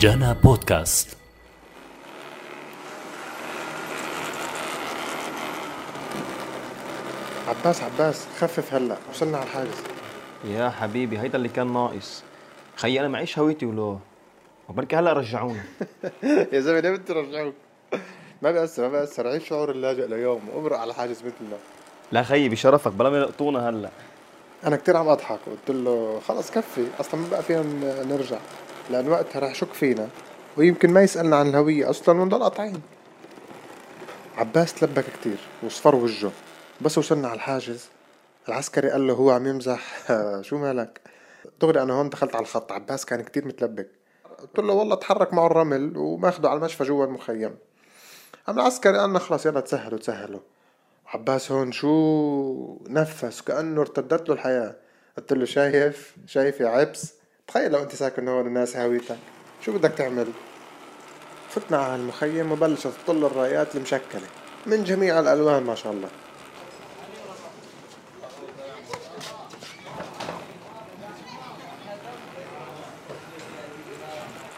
جانا بودكاست عباس عباس خفف هلا. وصلنا على الحاجز يا حبيبي هيدا اللي كان ناقص. خيي أنا معيش هويتي ولو. وبركي هلا رجعونا. يا زلمة ليه بدي رجعوك ما بيأثر ما بيأثر. عيش شعور اللاجئ ليوم. وامرق على حاجز مثلنا لا خيي بشرفك. بلا ما يلقطونا هلا. أنا كتير عم أضحك. قلت له خلص كفي. أصلا ما بقى فينا نرجع. لأن وقتها رح يشك فينا ويمكن ما يسألنا عن الهوية أصلا ونضل قاطعين. عباس تلبك كتير وصفر وجهه. بس وصلنا على الحاجز. العسكري قال له هو عم يمزح. شو مالك؟ دغري أنا هون دخلت على الخط. عباس كان كتير متلبك. قلت له والله تحرك معه الرمل وماخده على المشفى جوا المخيم. قام العسكري قال لنا خلص يلا تسهلوا تسهلوا. عباس هون شو نفس كأنه ارتدت له الحياة. قلت له شايف؟ شايف يا عبس؟ تخيل لو أنت ساكن هون الناس هاويتك. شو بدك تعمل؟ فتنا على المخيم وبلشت تطل الرايات المشكلة. من جميع الألوان ما شاء الله.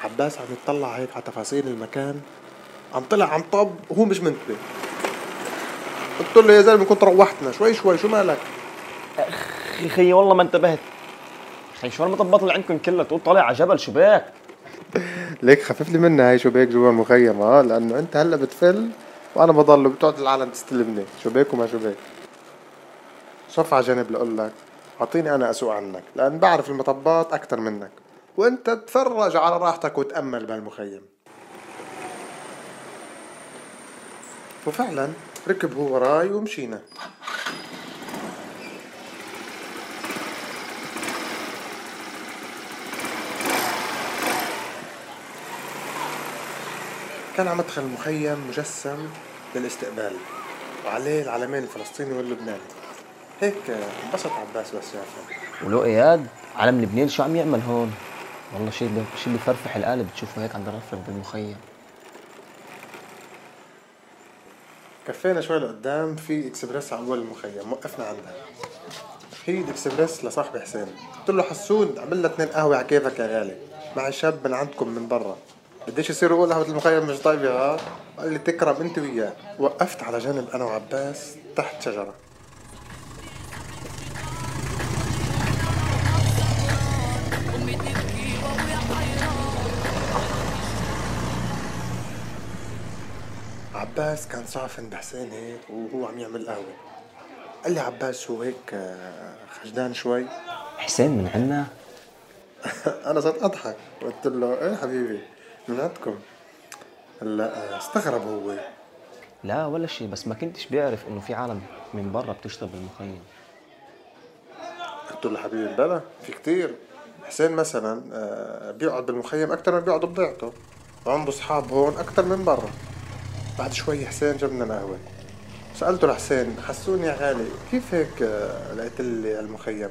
عباس عم يطلع هيك على تفاصيل المكان. عم طلع عم طب وهو مش منتبه. قلت له يا زلمة كنت روحتنا. شوي شوي شو مالك؟ أخي والله ما انتبهت. شو المطبات اللي عندكم كلها تقول طالع على جبل شباك. ليك خفف لي منها هاي شباك جوا المخيم آه لأنه أنت هلأ بتفل وأنا بضل بتقعد العالم تستلمني. شباك وما شباك. صف على جنب لأقول لك أعطيني أنا اسوق عنك لأن بعرف المطبات أكثر منك. وأنت تفرج على راحتك وتأمل بهالمخيم. وفعلا ركب هو وراي ومشينا. كان على مدخل المخيم مجسم للاستقبال وعليه العلمين الفلسطيني واللبناني. هيك انبسط عباس بس شافه ولو إياد علم لبنان شو عم يعمل هون؟ والله شيء شيء اللي فرفح القلب تشوفه هيك عند الرفرف بالمخيم. كفينا شوي لقدام في إكسبريس على اول المخيم وقفنا عندها. هي إكسبريس لصاحبي حسين. قلت له حسون عمل لنا اثنين قهوة على كيفك يا غالي معي شاب من عندكم من برا. بديش يصير يقول قهوة المخيم مش طيبة ها؟ قال لي تكرم انت وياه. وقفت على جنب أنا وعباس تحت شجرة. عباس كان صاف عند حسين هيك وهو عم يعمل قهوة. قال لي عباس هو هيك آه، خجلان شوي؟ حسين من عنا؟ أنا صرت أضحك. قلت له إيه حبيبي؟ من عندكم هلا استغرب هو. لا ولا شيء بس ما كنتش بيعرف إنه في عالم من برا بتشتغل بالمخيم. قلت له حبيبي بلا في كتير. حسين مثلا آه، بيقعد بالمخيم أكثر ما بيقعد بضيعته. وعنده اصحاب هون أكثر من برا. بعد شوي حسين جاب لنا قهوه سألته لحسين حسوني يا غالي كيف هيك آه، لقيت لي المخيم؟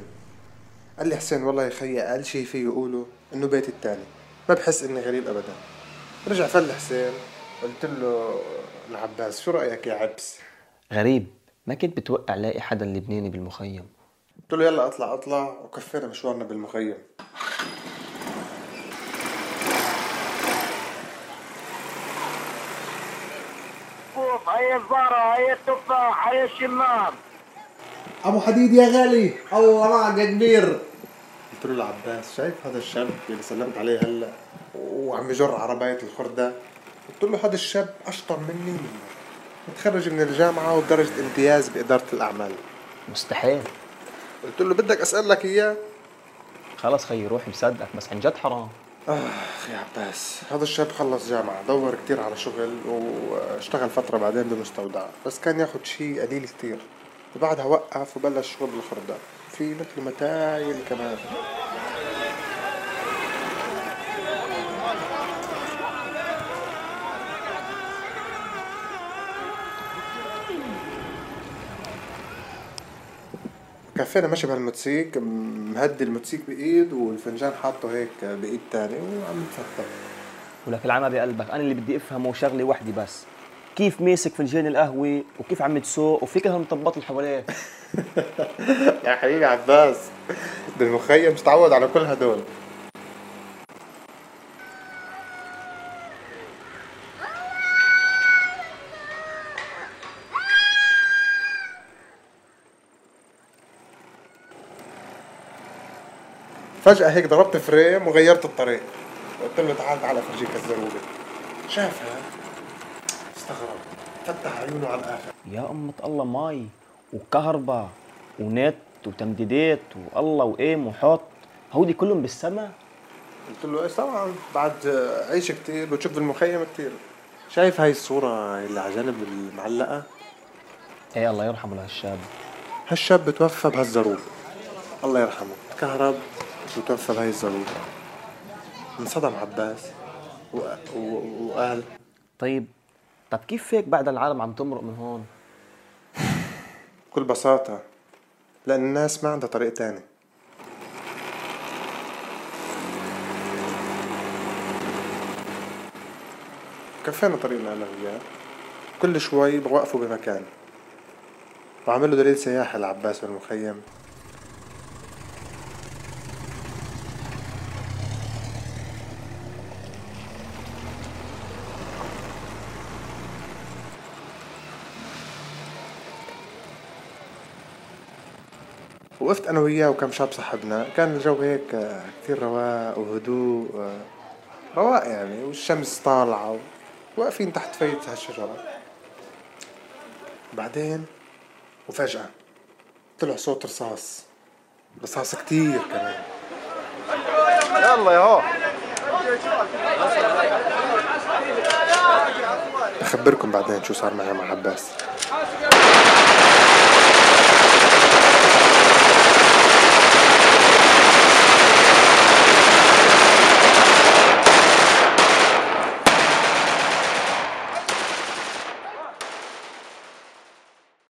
قال لي حسين والله يا خيي أقل شيء فيه يقولوا إنه بيتي التاني. ما بحس إني غريب ابدا. رجع فل حسين قلت له لعباس شو رأيك يا عبس؟ غريب. ما كنت بتوقع لاقي حدا لبناني بالمخيم. قلت له يلا أطلع أطلع وكفينا مشوارنا بالمخيم. هي الزهرة هي التفاح هي الشمام أبو حديد يا غالي الله معك يا كبير. قلت له لعباس شايف هذا الشاب اللي سلمت عليه هلا؟ وعم يجر عرباية الخردة. قلت له هذا الشاب أشطر مني متخرج من الجامعة وبدرجة امتياز بإدارة الأعمال. مستحيل. قلت له بدك أسألك إياه. خلص خيي روح مصدقك بس عن جد حرام. آخ يا عباس هذا الشاب خلص جامعة دور كتير على شغل واشتغل فترة بعدين بمستودع بس كان ياخد شي قليل كتير. وبعدها وقف وبلش شغل بالخردة. في مثل متايل كمان. كفينا ماشي بهالموتسيك مهدي الموتسيك بإيد والفنجان حاطه هيك بإيد تاني وعم نتفتح ولك العمى بقلبك. أنا اللي بدي أفهمه شغلة وحدة بس. كيف ماسك فنجان القهوة وكيف عم تسوق وفي كل هالمطبات اللي حواليه؟ يا حبيبي عباس بالمخيم مش تعود على كل هدول. فجأة هيك ضربت فريم وغيرت الطريق. قلت له تعال تعال أفرجيك الزروبة شافها؟ استغرب فتح عيونه على الآخر. يا أمة الله مي وكهرباء ونت وتمديدات والله وإيم وحط هودي كلهم بالسما؟ قلت له إيش طبعا. بعد عيش كتير بتشوف بالمخيم كتير. شايف هاي الصورة اللي على جنب المعلقة؟ إيه الله يرحمه لهالشاب هالشاب توفى بهالزروب الله يرحمه. تكهرب وتوفى بهاي الزروب انصدم عباس و... و... وقال طيب طب كيف هيك بعد العالم عم تمرق من هون؟ بكل بساطة لأن الناس ما عندها طريق تاني. كفينا طريقنا أنا وياه كل شوي بوقفوا بمكان. وعمل له دليل سياحي لعباس بالمخيم وقفت أنا وياه وكم شاب صاحبنا. كان الجو هيك آه، كثير رواق وهدوء آه، رواق يعني والشمس طالعة واقفين تحت فايدة هالشجرة. بعدين وفجأة طلع صوت رصاص. رصاص كتير كمان. يلا يا هو. بخبركم بعدين شو صار معي مع عباس.